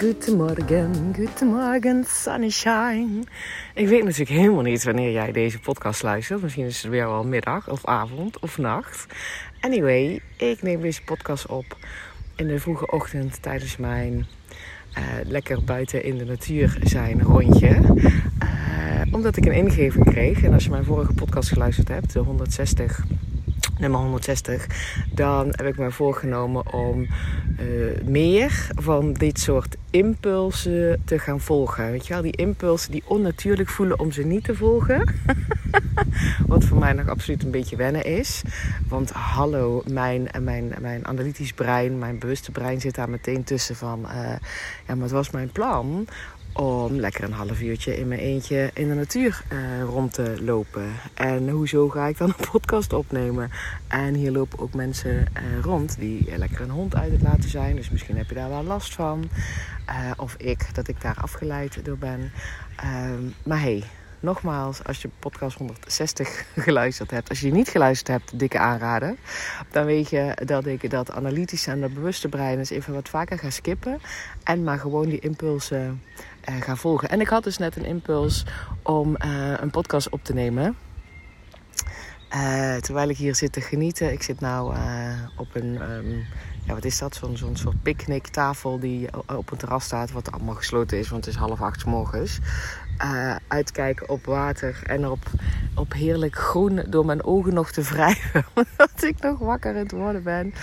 goedemorgen, goedemorgen, sunshine. Ik weet natuurlijk helemaal niet wanneer jij deze podcast luistert. Misschien is het weer wel middag of avond of nacht. Anyway, ik neem deze podcast op in de vroege ochtend tijdens mijn uh, lekker buiten in de natuur zijn rondje. Uh, omdat ik een ingeving kreeg. En als je mijn vorige podcast geluisterd hebt, de 160 nummer 160, dan heb ik me voorgenomen om uh, meer van dit soort impulsen te gaan volgen. Weet je wel, die impulsen die onnatuurlijk voelen om ze niet te volgen. Wat voor mij nog absoluut een beetje wennen is. Want hallo, mijn, mijn, mijn analytisch brein, mijn bewuste brein zit daar meteen tussen van... Uh, ja, maar het was mijn plan om lekker een half uurtje in mijn eentje in de natuur uh, rond te lopen. En hoezo ga ik dan een podcast opnemen? En hier lopen ook mensen uh, rond die lekker een hond uit het laten zijn. Dus misschien heb je daar wel last van. Uh, of ik, dat ik daar afgeleid door ben. Ehm, maar hey, nogmaals, als je podcast 160 geluisterd hebt, als je niet geluisterd hebt, dikke aanraden. Dan weet je dat ik dat analytische en dat bewuste brein eens even wat vaker ga skippen. En maar gewoon die impulsen uh, ga volgen. En ik had dus net een impuls om uh, een podcast op te nemen. Uh, terwijl ik hier zit te genieten. Ik zit nou op een, um, ja, wat is dat? Zo'n zo'n soort picknicktafel die op een terras staat, wat allemaal gesloten is, want het is half acht s morgens. Uitkijken op water en op, op heerlijk groen door mijn ogen nog te wrijven, omdat ik nog wakker aan het worden ben.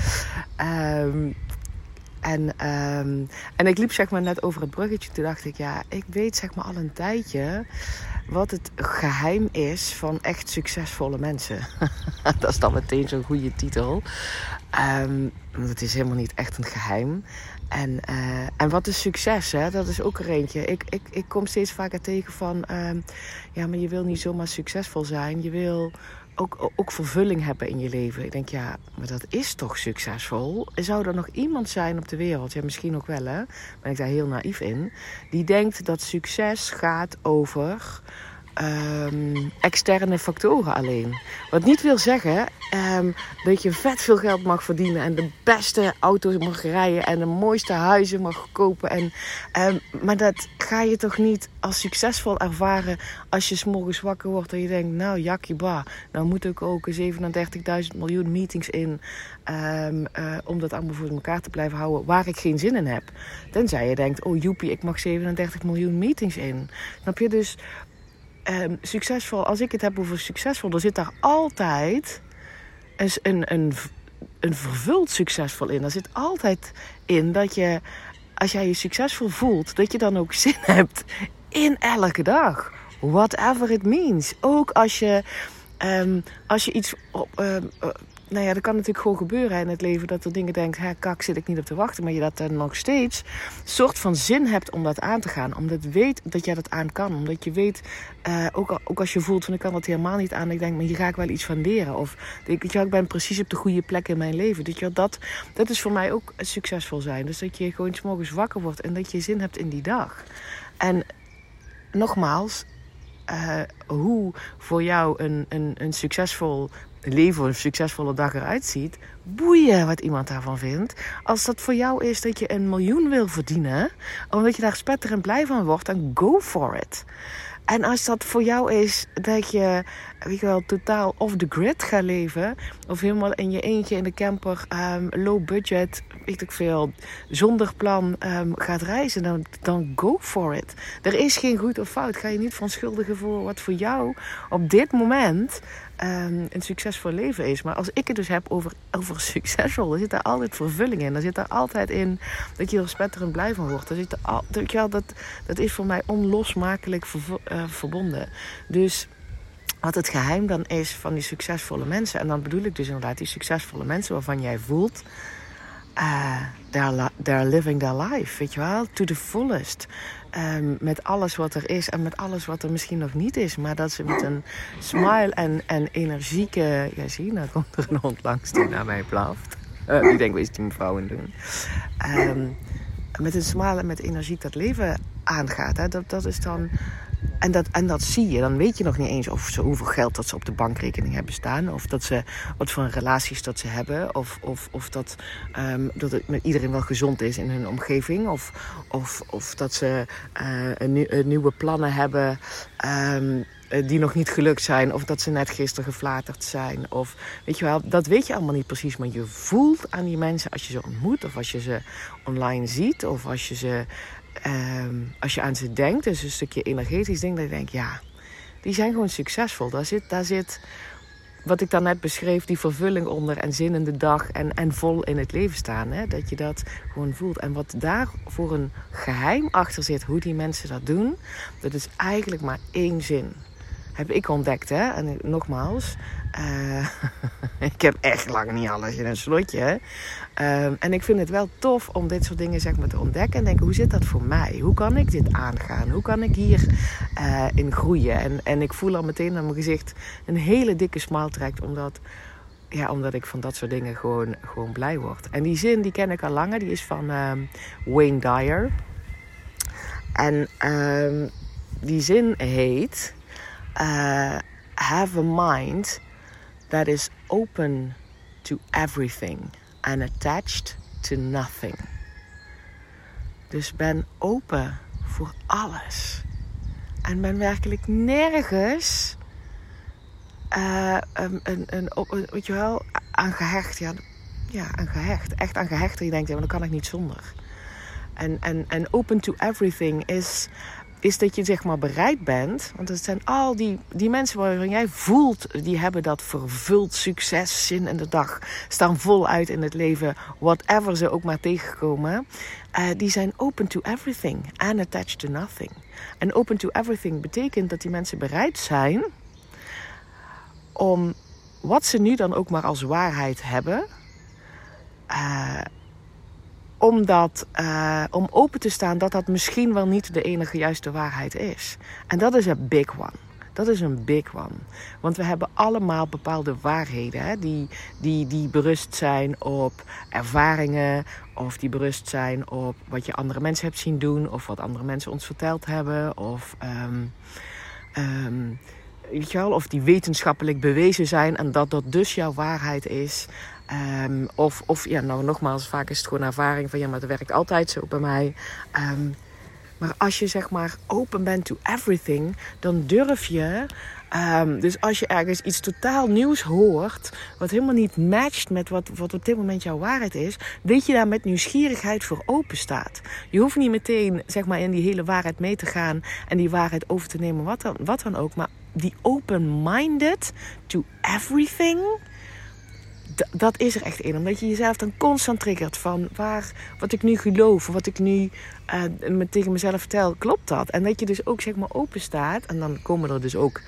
Um, en, um, en ik liep zeg maar net over het bruggetje. Toen dacht ik, ja, ik weet zeg maar al een tijdje wat het geheim is van echt succesvolle mensen. dat is dan meteen zo'n goede titel. Um, want het is helemaal niet echt een geheim. En, uh, en wat is succes? Hè? Dat is ook er eentje. Ik, ik, ik kom steeds vaker tegen van... Um, ja, maar je wil niet zomaar succesvol zijn. Je wil ook, ook vervulling hebben in je leven. Ik denk, ja, maar dat is toch succesvol? Zou er nog iemand zijn op de wereld, ja, misschien ook wel, hè? Ben ik daar heel naïef in, die denkt dat succes gaat over um, externe factoren alleen. Wat niet wil zeggen um, dat je vet veel geld mag verdienen en de beste auto's mag rijden en de mooiste huizen mag kopen. En, um, maar dat ga je toch niet als succesvol ervaren als je s'morgens wakker wordt en je denkt, nou jakkie ba, nou moet ik ook 37.000 miljoen meetings in uh, om dat allemaal voor elkaar te blijven houden waar ik geen zin in heb. Tenzij je denkt, oh joepie, ik mag 37 miljoen meetings in. Snap je? Dus um, succesvol, als ik het heb over succesvol, dan zit daar altijd een, een, een, vervuld succesvol in. Er zit altijd in dat je, als jij je succesvol voelt, dat je dan ook zin hebt in elke dag. Whatever it means. Ook als je, um, als je iets op, um, nou ja, dat kan natuurlijk gewoon gebeuren in het leven. Dat er dingen denkt, hè, kak, zit ik niet op te wachten. Maar je dat er nog steeds soort van zin hebt om dat aan te gaan. Omdat je weet dat jij dat aan kan. Omdat je weet, uh, ook, ook als je voelt van ik kan dat helemaal niet aan. Ik denk, maar hier ga ik wel iets van leren. Of ik, ik ben precies op de goede plek in mijn leven. Dat, je, dat, dat is voor mij ook succesvol zijn. Dus dat je gewoon s morgens wakker wordt en dat je zin hebt in die dag. En nogmaals, uh, hoe voor jou een, een, een succesvol leven, een succesvolle dag eruit ziet, boeien wat iemand daarvan vindt. Als dat voor jou is dat je een miljoen wil verdienen, omdat je daar spetter en blij van wordt, dan go for it. En als dat voor jou is dat je, weet wel, totaal off the grid gaat leven. Of helemaal in je eentje in de camper, um, low budget, weet ik veel, zonder plan um, gaat reizen. Dan, dan go for it. Er is geen goed of fout. Ga je niet verontschuldigen voor wat voor jou op dit moment um, een succesvol leven is. Maar als ik het dus heb over, over succesvol, dan zit daar altijd vervulling in. Dan zit er altijd in dat je er spetterend blij van wordt. Dan zit er dat, dat, is voor mij onlosmakelijk uh, verbonden. Dus wat het geheim dan is van die succesvolle mensen. En dan bedoel ik dus inderdaad die succesvolle mensen waarvan jij voelt. Uh, they're, they're living their life, weet je wel, to the fullest. Um, met alles wat er is en met alles wat er misschien nog niet is. Maar dat ze met een smile en, en energieke... Ja, zie, nou komt er een hond langs die naar mij blaft. Uh, ik denk, is die mevrouw aan doen? Um, met een smile en met energie dat leven aangaat. Hè? Dat, dat is dan en dat, en dat zie je. Dan weet je nog niet eens of ze, hoeveel geld dat ze op de bankrekening hebben staan. Of dat ze, wat voor relaties dat ze hebben. Of, of, of dat, um, dat het met iedereen wel gezond is in hun omgeving. Of, of, of dat ze uh, een, nieuwe plannen hebben um, die nog niet gelukt zijn. Of dat ze net gisteren geflaterd zijn. Of weet je wel, dat weet je allemaal niet precies. Maar je voelt aan die mensen als je ze ontmoet. Of als je ze online ziet. Of als je ze um, als je aan ze denkt, dus een stukje energetisch ding, dat je denkt, ja, die zijn gewoon succesvol. Daar zit, daar zit wat ik dan net beschreef, die vervulling onder en zin in de dag en, en vol in het leven staan. Hè? Dat je dat gewoon voelt. En wat daar voor een geheim achter zit, hoe die mensen dat doen, dat is eigenlijk maar één zin. Heb ik ontdekt, hè? En nogmaals, uh, ik heb echt lang niet alles in een slotje. Um, en ik vind het wel tof om dit soort dingen zeg maar, te ontdekken. En denken, hoe zit dat voor mij? Hoe kan ik dit aangaan? Hoe kan ik hier uh, in groeien? En, en ik voel al meteen aan mijn gezicht een hele dikke smile trekt. Omdat, ja, omdat ik van dat soort dingen gewoon, gewoon blij word. En die zin die ken ik al langer. Die is van um, Wayne Dyer. En um, die zin heet... Uh, have a mind that is open to everything and attached to nothing. Dus ben open voor alles. En ben werkelijk nergens uh, een, een, aan gehecht. Ja, ja, aan gehecht. Echt aan gehecht. Je denkt, ja, maar dan kan ik niet zonder. En, en, en open to everything is is dat je zeg maar bereid bent. Want het zijn al die, die mensen waarvan jij voelt, die hebben dat vervuld succes, zin in de dag. Staan voluit in het leven, whatever ze ook maar tegenkomen. Uh, die zijn open to everything and attached to nothing. En open to everything betekent dat die mensen bereid zijn om wat ze nu dan ook maar als waarheid hebben. Uh, om, uh, om open te staan dat dat misschien wel niet de enige juiste waarheid is. En dat is een big one. Dat is een big one. Want we hebben allemaal bepaalde waarheden hè, die, die, die berust zijn op ervaringen. Of die berust zijn op wat je andere mensen hebt zien doen. Of wat andere mensen ons verteld hebben. Of um, weet je wel, of die wetenschappelijk bewezen zijn en dat dat dus jouw waarheid is. Um, of, of ja, nou nogmaals, vaak is het gewoon ervaring van ja, maar dat werkt altijd zo bij mij. Um, maar als je zeg maar open bent to everything, dan durf je. Um, dus als je ergens iets totaal nieuws hoort, wat helemaal niet matcht met wat, wat op dit moment jouw waarheid is, dat je daar met nieuwsgierigheid voor open staat. Je hoeft niet meteen zeg maar in die hele waarheid mee te gaan en die waarheid over te nemen, wat dan, wat dan ook. Maar die open-minded to everything dat is er echt in. Omdat je jezelf dan constant triggert van waar, wat ik nu geloof, wat ik nu uh, tegen mezelf vertel, klopt dat? En dat je dus ook zeg maar open staat. En dan komen er dus ook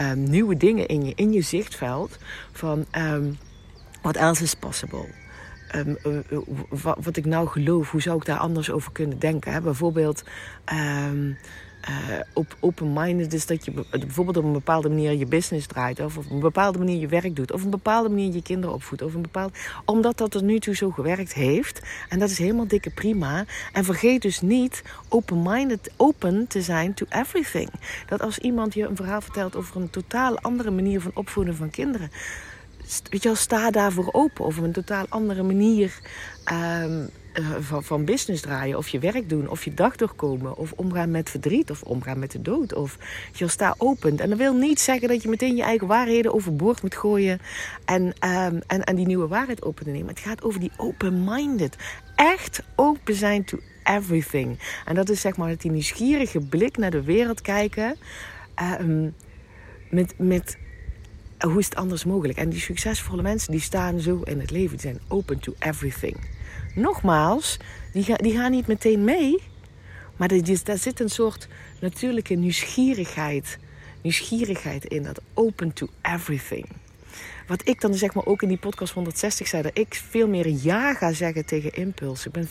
um, nieuwe dingen in je, in je zichtveld. Van um, what else is possible? Um, uh, uh, wat, ik nou geloof, hoe zou ik daar anders over kunnen denken? Hè? Bijvoorbeeld. Uh, op open-minded is dat je bijvoorbeeld op een bepaalde manier je business draait. Of op een bepaalde manier je werk doet. Of op een bepaalde manier je kinderen opvoedt. Of een bepaald, omdat dat er nu toe zo gewerkt heeft. En dat is helemaal dikke prima. En vergeet dus niet open-minded, open te zijn to everything. Dat als iemand je een verhaal vertelt over een totaal andere manier van opvoeden van kinderen. Weet je wel, sta daarvoor open. Of een totaal andere manier. Um, eh, van, van business draaien, of je werk doen, of je dag doorkomen, of omgaan met verdriet, of omgaan met de dood. Of je sta open. En dat wil niet zeggen dat je meteen je eigen waarheden overboord moet gooien en, um, en, en die nieuwe waarheid open te nemen. Het gaat over die open-minded. Echt open zijn to everything. En dat is zeg maar dat die nieuwsgierige blik naar de wereld kijken. Um, met, met hoe is het anders mogelijk? En die succesvolle mensen die staan zo in het leven, die zijn open to everything. Nogmaals, die, die gaan niet meteen mee, maar er, daar zit een soort natuurlijke nieuwsgierigheid, nieuwsgierigheid in, dat open to everything. Wat ik dan zeg maar ook in die podcast 160 zei, dat ik veel meer ja ga zeggen tegen impuls. Ik, ben,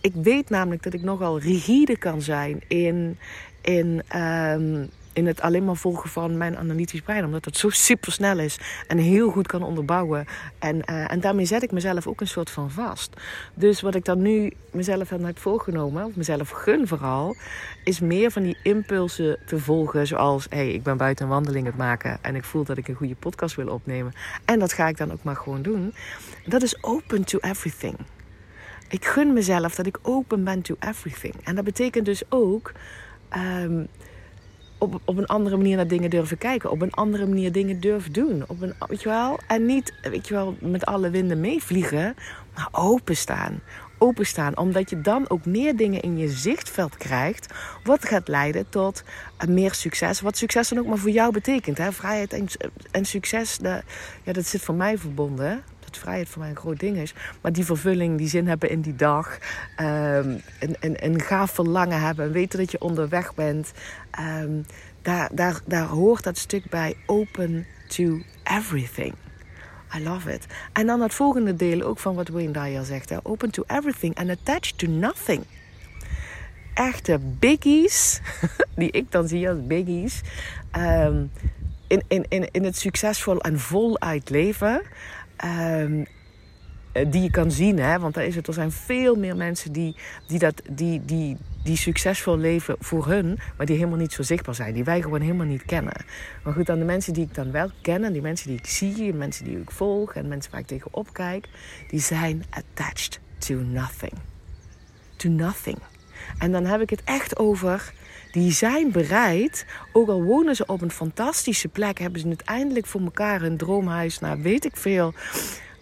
ik, weet namelijk dat ik nogal rigide kan zijn in, in um, in het alleen maar volgen van mijn analytisch brein. Omdat het zo super snel is en heel goed kan onderbouwen. En, uh, en daarmee zet ik mezelf ook een soort van vast. Dus wat ik dan nu mezelf heb voorgenomen, of mezelf gun vooral, is meer van die impulsen te volgen. Zoals, hé, hey, ik ben buiten een wandeling het maken en ik voel dat ik een goede podcast wil opnemen. En dat ga ik dan ook maar gewoon doen. Dat is open to everything. Ik gun mezelf dat ik open ben to everything. En dat betekent dus ook um, op, op een andere manier naar dingen durven kijken. Op een andere manier dingen durven doen. Op een, weet je wel? En niet weet je wel, met alle winden meevliegen, maar openstaan. Openstaan, omdat je dan ook meer dingen in je zichtveld krijgt. Wat gaat leiden tot meer succes. Wat succes dan ook maar voor jou betekent. Hè? Vrijheid en, en succes, de, ja, dat zit voor mij verbonden vrijheid voor mij een groot ding is. Maar die vervulling, die zin hebben in die dag. Um, een, een, een gaaf verlangen hebben. Weten dat je onderweg bent. Um, daar, daar, daar hoort dat stuk bij. Open to everything. I love it. En dan het volgende deel ook van wat Wayne Dyer zegt. Hè? Open to everything and attached to nothing. Echte biggies, die ik dan zie als biggies. Um, in, in, in, in het succesvol en voluit leven. Um, die je kan zien. Hè? Want er, is het, er zijn veel meer mensen die, die, dat, die, die, die succesvol leven voor hun, maar die helemaal niet zo zichtbaar zijn. Die wij gewoon helemaal niet kennen. Maar goed, dan de mensen die ik dan wel ken, en die mensen die ik zie, en mensen die ik volg, en mensen waar ik tegenop kijk, die zijn attached to nothing. To nothing. En dan heb ik het echt over die zijn bereid, ook al wonen ze op een fantastische plek, hebben ze uiteindelijk voor elkaar een droomhuis, nou weet ik veel.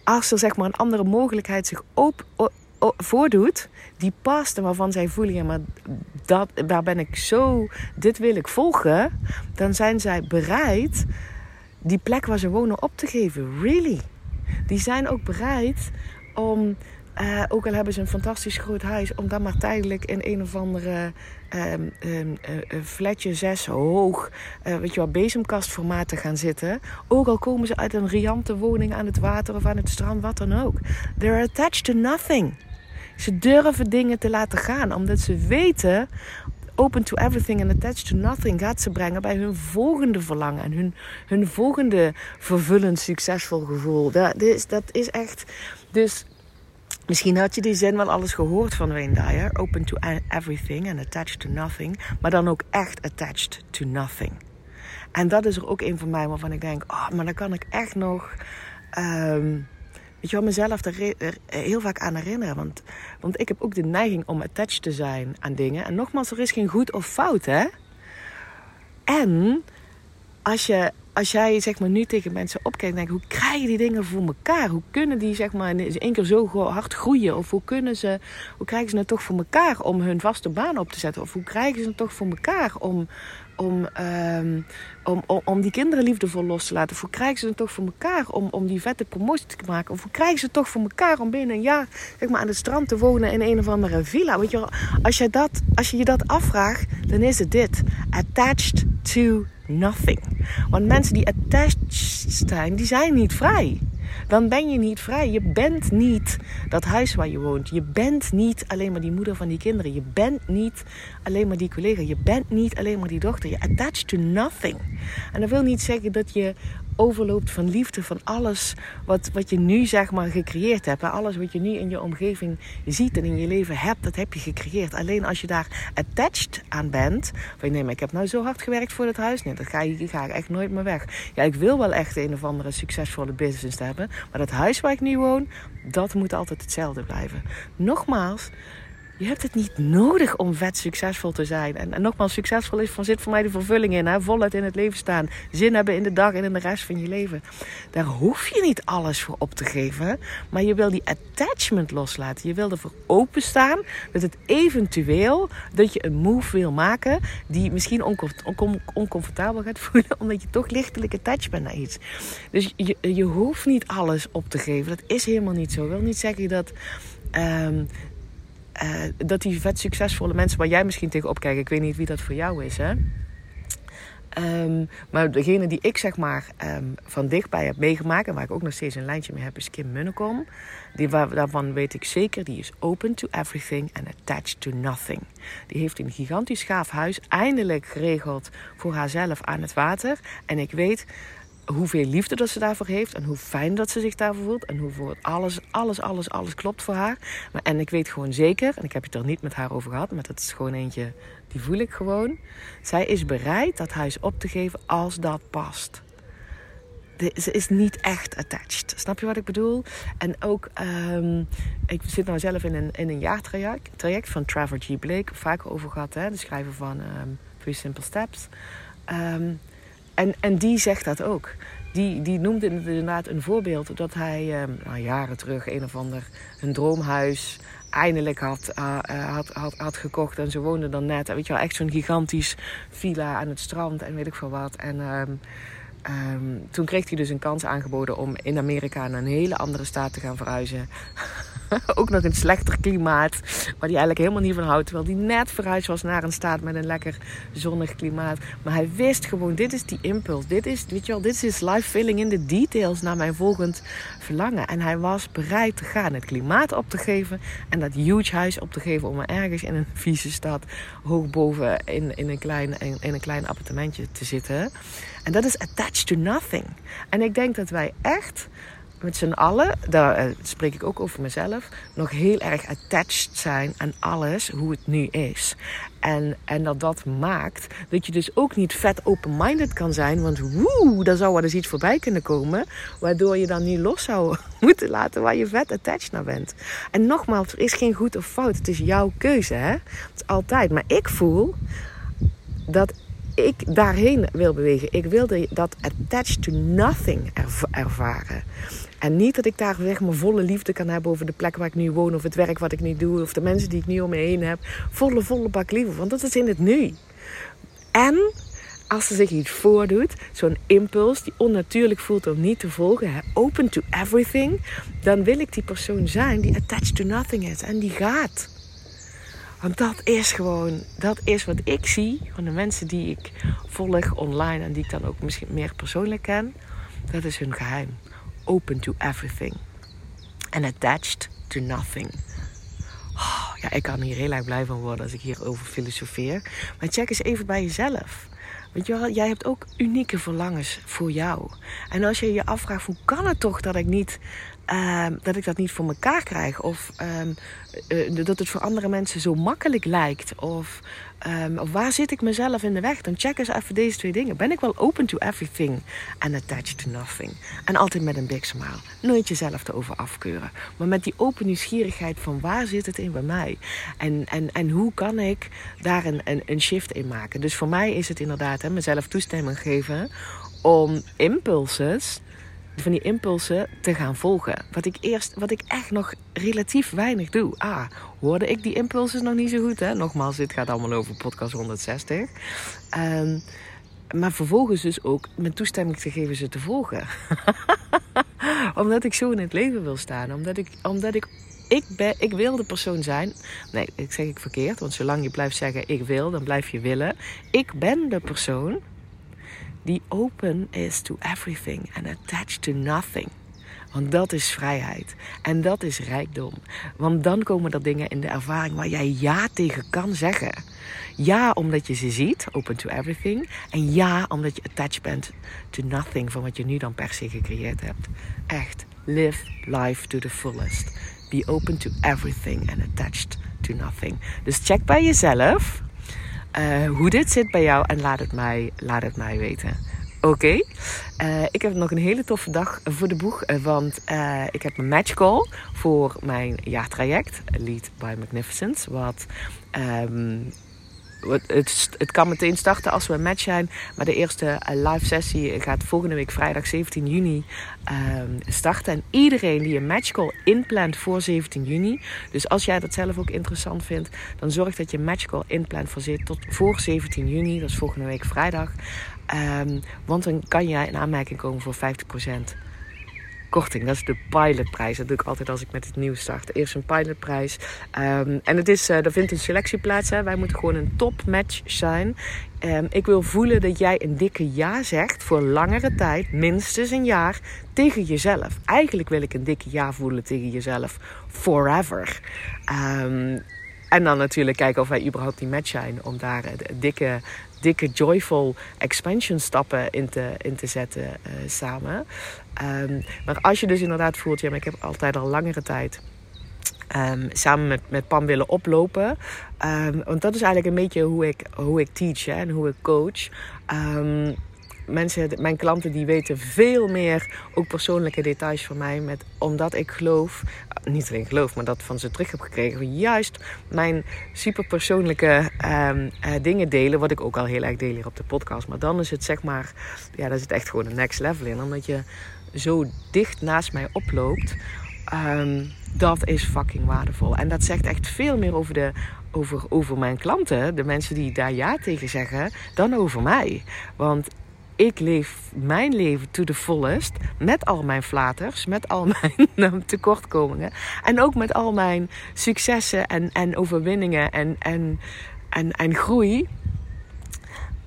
Als er zeg maar een andere mogelijkheid zich op, voordoet, die past en waarvan zij voelen, ja, maar dat, daar ben ik zo, dit wil ik volgen, dan zijn zij bereid die plek waar ze wonen op te geven. Really. Die zijn ook bereid om uh, ook al hebben ze een fantastisch groot huis, om dan maar tijdelijk in een of andere um, um, uh, flatje zes hoog, uh, weet je wel, bezemkastformaat te gaan zitten. Ook al komen ze uit een riante woning aan het water of aan het strand, wat dan ook. They're attached to nothing. Ze durven dingen te laten gaan, omdat ze weten open to everything and attached to nothing gaat ze brengen bij hun volgende verlangen en hun, hun volgende vervullend, succesvol gevoel. Dat is, dat is echt. Dus Misschien had je die zin wel alles gehoord van Wayne Dyer. Open to everything and attached to nothing. Maar dan ook echt attached to nothing. En dat is er ook een van mij waarvan ik denk... Oh, maar dan kan ik echt nog... Um, weet je wel, mezelf er, heel vaak aan herinneren. Want, want ik heb ook de neiging om attached te zijn aan dingen. En nogmaals, er is geen goed of fout, hè? En als je als jij zeg maar, nu tegen mensen opkijkt en denkt, hoe krijgen die dingen voor elkaar? Hoe kunnen die zeg maar, in één keer zo hard groeien? Of hoe, kunnen ze, hoe krijgen ze het toch voor elkaar om hun vaste baan op te zetten? Of hoe krijgen ze het toch voor elkaar om, om, um, om, om, om, die kinderen liefdevol los te laten? Of hoe krijgen ze het toch voor elkaar om, om die vette promotie te maken? Of hoe krijgen ze het toch voor elkaar om binnen een jaar zeg maar, aan het strand te wonen in een of andere villa? Weet je, als, je dat, als je je dat afvraagt, dan is het dit. Attached to nothing. Want mensen die attached zijn, die zijn niet vrij. Dan ben je niet vrij. Je bent niet dat huis waar je woont. Je bent niet alleen maar die moeder van die kinderen. Je bent niet alleen maar die collega. Je bent niet alleen maar die dochter. Je attached to nothing. En dat wil niet zeggen dat je overloopt van liefde, van alles wat, wat je nu zeg maar gecreëerd hebt. Alles wat je nu in je omgeving ziet en in je leven hebt, dat heb je gecreëerd. Alleen als je daar attached aan bent, van nee, maar ik heb nou zo hard gewerkt voor het huis. Nee, dat ga, je, ga ik echt nooit meer weg. Ja, ik wil wel echt een of andere succesvolle business hebben, maar dat huis waar ik nu woon, dat moet altijd hetzelfde blijven. Nogmaals, Je hebt het niet nodig om vet succesvol te zijn. En, nogmaals, succesvol is van zit voor mij de vervulling in. Hè? Voluit in het leven staan. Zin hebben in de dag en in de rest van je leven. Daar hoef je niet alles voor op te geven. Maar je wil die attachment loslaten. Je wil ervoor openstaan dat het eventueel dat je een move wil maken die misschien oncomfortabel gaat voelen. Omdat je toch lichtelijk attached bent naar iets. Dus je, je hoeft niet alles op te geven. Dat is helemaal niet zo. Ik wil niet zeggen dat. Um, uh, dat die vet succesvolle mensen waar jij misschien tegenop kijkt, ik weet niet wie dat voor jou is, hè. Um, maar degene die ik zeg maar um, van dichtbij heb meegemaakt en waar ik ook nog steeds een lijntje mee heb, is Kim Munnekom. Die, waar, daarvan weet ik zeker, die is open to everything and attached to nothing. Die heeft een gigantisch gaaf huis eindelijk geregeld voor haarzelf aan het water. En ik weet hoeveel liefde dat ze daarvoor heeft en hoe fijn dat ze zich daarvoor voelt en hoeveel alles, alles, alles, alles klopt voor haar. Maar, en ik weet gewoon zeker, en ik heb het er niet met haar over gehad, maar dat is gewoon eentje, die voel ik gewoon. Zij is bereid dat huis op te geven als dat past. ze is niet echt attached. Snap je wat ik bedoel? En ook, um, ik zit nou zelf in een, in een jaartraject traject van Trevor G. Blake, vaak over gehad, hè, de schrijver van um, Three Simple Steps. Um, en, en die zegt dat ook. Die, die noemde inderdaad een voorbeeld dat hij uh, nou, jaren terug een of ander een droomhuis eindelijk had, uh, had, had, had gekocht. En ze woonde dan net, weet je wel, echt zo'n gigantisch villa aan het strand en weet ik veel wat. En um, um, toen kreeg hij dus een kans aangeboden om in Amerika naar een hele andere staat te gaan verhuizen. ook nog een slechter klimaat. Waar hij eigenlijk helemaal niet van houdt. Terwijl hij net verhuisd was naar een staat met een lekker zonnig klimaat. Maar hij wist gewoon, dit is die impuls. Dit is, weet je wel, dit is life filling in de details naar mijn volgend verlangen. En hij was bereid te gaan. Het klimaat op te geven. En dat huge huis op te geven om ergens in een vieze stad. Hoog boven in, in, een, klein, in, in een klein appartementje te zitten. En dat is attached to nothing. En ik denk dat wij echt met z'n allen, daar eh, spreek ik ook over mezelf, nog heel erg attached zijn aan alles hoe het nu is. En, en dat dat maakt dat je dus ook niet vet open-minded kan zijn. Want woe, daar zou wel eens iets voorbij kunnen komen. Waardoor je dan niet los zou moeten laten waar je vet attached naar bent. En nogmaals, er is geen goed of fout. Het is jouw keuze, hè. Het is altijd. Maar ik voel dat ik daarheen wil bewegen. Ik wil dat attached to nothing ervaren. En niet dat ik daar zeg mijn volle liefde kan hebben over de plek waar ik nu woon, of het werk wat ik nu doe, of de mensen die ik nu om me heen heb. Volle, volle bak liefde, want dat is in het nu. En als er zich iets voordoet, zo'n impuls die onnatuurlijk voelt om niet te volgen, open to everything, dan wil ik die persoon zijn die attached to nothing is en die gaat. Want dat is gewoon, dat is wat ik zie van de mensen die ik volg online en die ik dan ook misschien meer persoonlijk ken. Dat is hun geheim open to everything. And attached to nothing. Oh, ja, ik kan hier heel erg blij van worden als ik hierover filosofeer. Maar check eens even bij jezelf. Want jij hebt ook unieke verlangens voor jou. En als je je afvraagt, hoe kan het toch dat ik niet Ehm, dat ik dat niet voor mekaar krijg. Of um, uh, dat het voor andere mensen zo makkelijk lijkt. Of, of, waar zit ik mezelf in de weg? Dan check eens even deze twee dingen. Ben ik wel open to everything and attached to nothing? En altijd met een big smile. Nooit jezelf erover afkeuren. Maar met die open nieuwsgierigheid van waar zit het in bij mij? En, en, en hoe kan ik daar een, een, een shift in maken? Dus voor mij is het inderdaad hè, mezelf toestemming geven om impulses van die impulsen te gaan volgen. Wat ik eerst, wat ik echt nog relatief weinig doe. Ah, hoorde ik die impulsen nog niet zo goed, hè? Nogmaals, dit gaat allemaal over podcast 160. Ehm, maar vervolgens dus ook mijn toestemming te geven ze te volgen. omdat ik zo in het leven wil staan. Omdat ik, omdat ik ik, ben, ik wil de persoon zijn. Nee, ik zeg ik verkeerd. Want zolang je blijft zeggen ik wil, dan blijf je willen. Ik ben de persoon die open is to everything and attached to nothing. Want dat is vrijheid. En dat is rijkdom. Want dan komen er dingen in de ervaring waar jij ja tegen kan zeggen. Ja, omdat je ze ziet, open to everything. En ja, omdat je attached bent to nothing van wat je nu dan per se gecreëerd hebt. Echt, live life to the fullest. Be open to everything and attached to nothing. Dus check bij jezelf uh, hoe dit zit bij jou en laat het mij, laat het mij weten. Oké. Eh, ik heb nog een hele toffe dag voor de boeg. eh, Want eh, ik heb een match call voor mijn jaartraject. Lead by Magnificence. Wat, ehm, het, het kan meteen starten als we een match zijn. Maar de eerste eh, live sessie gaat volgende week vrijdag 17 juni ehm, starten. En iedereen die een match call inplant voor 17 juni. Dus als jij dat zelf ook interessant vindt. Dan zorg dat je een match call inplant voor, tot, voor 17 juni. Dat is volgende week vrijdag. Ehm, want dan kan jij in aanmerking komen voor 50% korting. Dat is de pilotprijs. Dat doe ik altijd als ik met het nieuws start. Eerst een pilotprijs. Ehm, en het is, eh er vindt een selectie plaats. Wij moeten gewoon een topmatch zijn. Ehm, ik wil voelen dat jij een dikke ja zegt voor langere tijd, minstens een jaar, tegen jezelf. Eigenlijk wil ik een dikke ja voelen tegen jezelf. Forever. Ehm, en dan natuurlijk kijken of wij überhaupt die match zijn. Om daar eh, dikke, dikke joyful expansion stappen in te, in te zetten eh, samen. Ehm, maar als je dus inderdaad voelt, ja, maar ik heb altijd al langere tijd ehm, samen met, met Pam willen oplopen. Ehm, want dat is eigenlijk een beetje hoe ik, hoe ik teach en hoe ik coach. Mensen, mijn klanten die weten veel meer, ook persoonlijke details van mij. Met, omdat ik geloof, eh, niet alleen geloof, maar dat van ze terug heb gekregen. Juist mijn super persoonlijke ehm, eh, dingen delen. Wat ik ook al heel erg deel hier op de podcast. Maar dan is het zeg maar, ja, dat is het echt gewoon een next level in. Omdat je zo dicht naast mij oploopt. Ehm, dat is fucking waardevol. En dat zegt echt veel meer over, de, over, over mijn klanten, de mensen die daar ja tegen zeggen, dan over mij. Want ik leef mijn leven to the fullest. Met al mijn flaters, met al mijn tekortkomingen. En ook met al mijn successen en, en overwinningen en, en, en, en groei.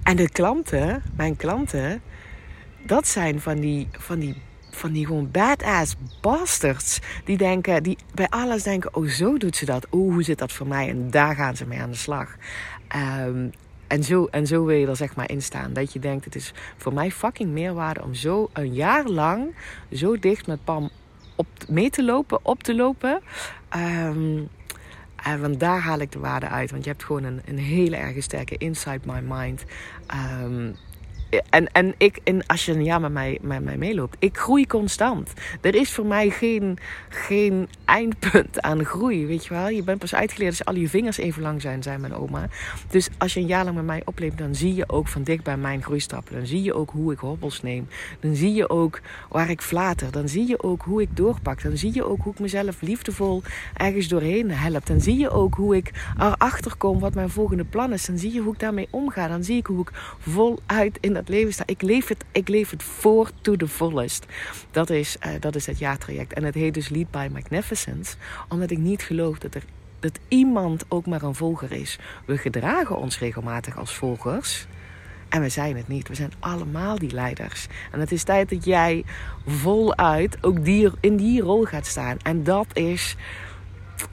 En de klanten, mijn klanten, dat zijn van die, van die, van die gewoon badass bastards. Die denken, die bij alles denken, oh zo doet ze dat. Oh, hoe zit dat voor mij? En daar gaan ze mee aan de slag. Ehm, en zo, en zo wil je er zeg maar in staan. Dat je denkt, het is voor mij fucking meerwaarde om zo een jaar lang zo dicht met Pam op, mee te lopen, op te lopen. Ehm, en want daar haal ik de waarde uit. Want je hebt gewoon een, een hele erg sterke inside my mind. Ehm, en, en, ik, en als je een jaar met mij, met mij meeloopt, ik groei constant. Er is voor mij geen, geen eindpunt aan groei, weet je wel. Je bent pas uitgeleerd als al je vingers even lang zijn, zei mijn oma. Dus als je een jaar lang met mij opleeft, dan zie je ook van dichtbij mijn groeistappen. Dan zie je ook hoe ik hobbels neem. Dan zie je ook waar ik flater. Dan zie je ook hoe ik doorpak. Dan zie je ook hoe ik mezelf liefdevol ergens doorheen help. Dan zie je ook hoe ik erachter kom wat mijn volgende plan is. Dan zie je hoe ik daarmee omga. Dan zie ik hoe ik voluit in leven. Ik leef het, ik leef het voor to the fullest. Dat is, uh, dat is het jaartraject. En het heet dus Lead by Magnificence. Omdat ik niet geloof dat er dat iemand ook maar een volger is. We gedragen ons regelmatig als volgers. En we zijn het niet. We zijn allemaal die leiders. En het is tijd dat jij voluit ook die, in die rol gaat staan. En dat is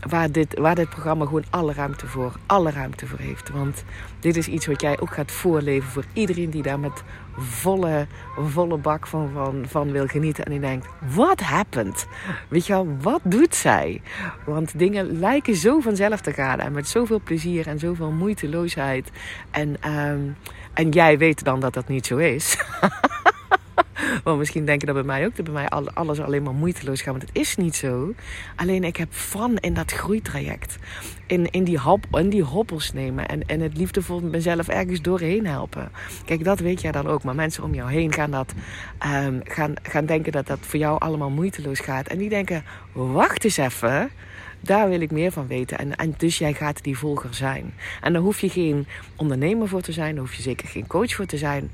waar dit, programma gewoon alle ruimte voor, alle ruimte voor heeft. Want dit is iets wat jij ook gaat voorleven voor iedereen die daar met volle, volle bak van, van, wil genieten. En die denkt, what happened? Weet je wat doet zij? Want dingen lijken zo vanzelf te gaan. En met zoveel plezier en zoveel moeiteloosheid. En, um, en jij weet dan dat dat niet zo is. Want misschien denk je dat bij mij ook, dat bij mij alles alleen maar moeiteloos gaat. Maar het is niet zo. Alleen ik heb van in dat groeitraject. In, in, die, hop, in die hobbels nemen. En, en het liefdevol mezelf ergens doorheen helpen. Kijk, dat weet jij dan ook. Maar mensen om jou heen gaan, dat, um, gaan, gaan denken dat dat voor jou allemaal moeiteloos gaat. En die denken, wacht eens even. Daar wil ik meer van weten. En, en dus jij gaat die volger zijn. En daar hoef je geen ondernemer voor te zijn. Daar hoef je zeker geen coach voor te zijn.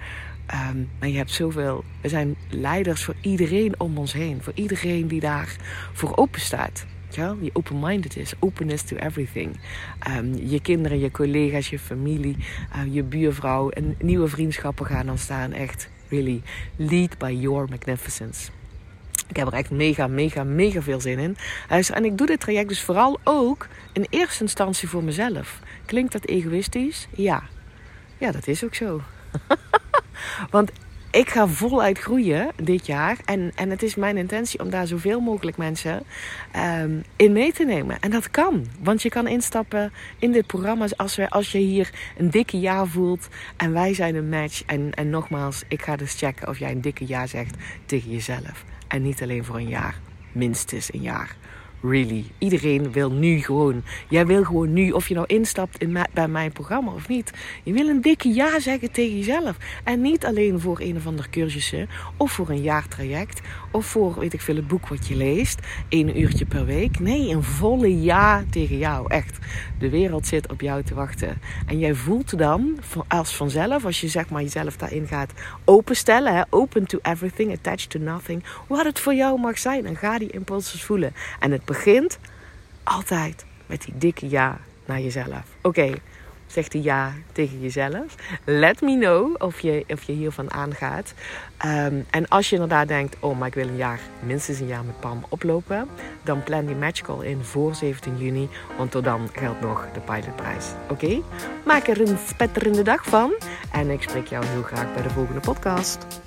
Um, maar je hebt zoveel. We zijn leiders voor iedereen om ons heen. Voor iedereen die daar voor open staat. Ja, die open-minded is. Openness to everything. Um, je kinderen, je collega's, je familie, uh, je buurvrouw. En nieuwe vriendschappen gaan ontstaan. Echt, really. Lead by your magnificence. Ik heb er echt mega, mega, mega veel zin in. En ik doe dit traject dus vooral ook in eerste instantie voor mezelf. Klinkt dat egoïstisch? Ja. Ja, dat is ook zo. Want ik ga voluit groeien dit jaar. En, en het is mijn intentie om daar zoveel mogelijk mensen ehm, in mee te nemen. En dat kan. Want je kan instappen in dit programma als, we, als je hier een dikke ja voelt. En wij zijn een match. En, en nogmaals, ik ga dus checken of jij een dikke ja zegt tegen jezelf. En niet alleen voor een jaar. Minstens een jaar. Really. Iedereen wil nu gewoon. Jij wil gewoon nu, of je nou instapt in bij mijn programma of niet. Je wil een dikke ja zeggen tegen jezelf. En niet alleen voor een of ander cursussen. Of voor een jaartraject. Of voor, weet ik veel, het boek wat je leest. één uurtje per week. Nee, een volle ja tegen jou. Echt. De wereld zit op jou te wachten. En jij voelt dan als vanzelf, als je zeg maar jezelf daarin gaat openstellen. Hè, open to everything, attached to nothing. Wat het voor jou mag zijn. En ga die impulsen voelen. En het begint altijd met die dikke ja naar jezelf. Oké, zegt die ja tegen jezelf. Let me know of je, of je hiervan aangaat. Ehm, en als je inderdaad denkt, oh, maar ik wil een jaar, minstens een jaar met Pam oplopen, dan plan die matchcall in voor 17 juni, want tot dan geldt nog de pilotprijs. Oké? Maak er een spetterende dag van en ik spreek jou heel graag bij de volgende podcast.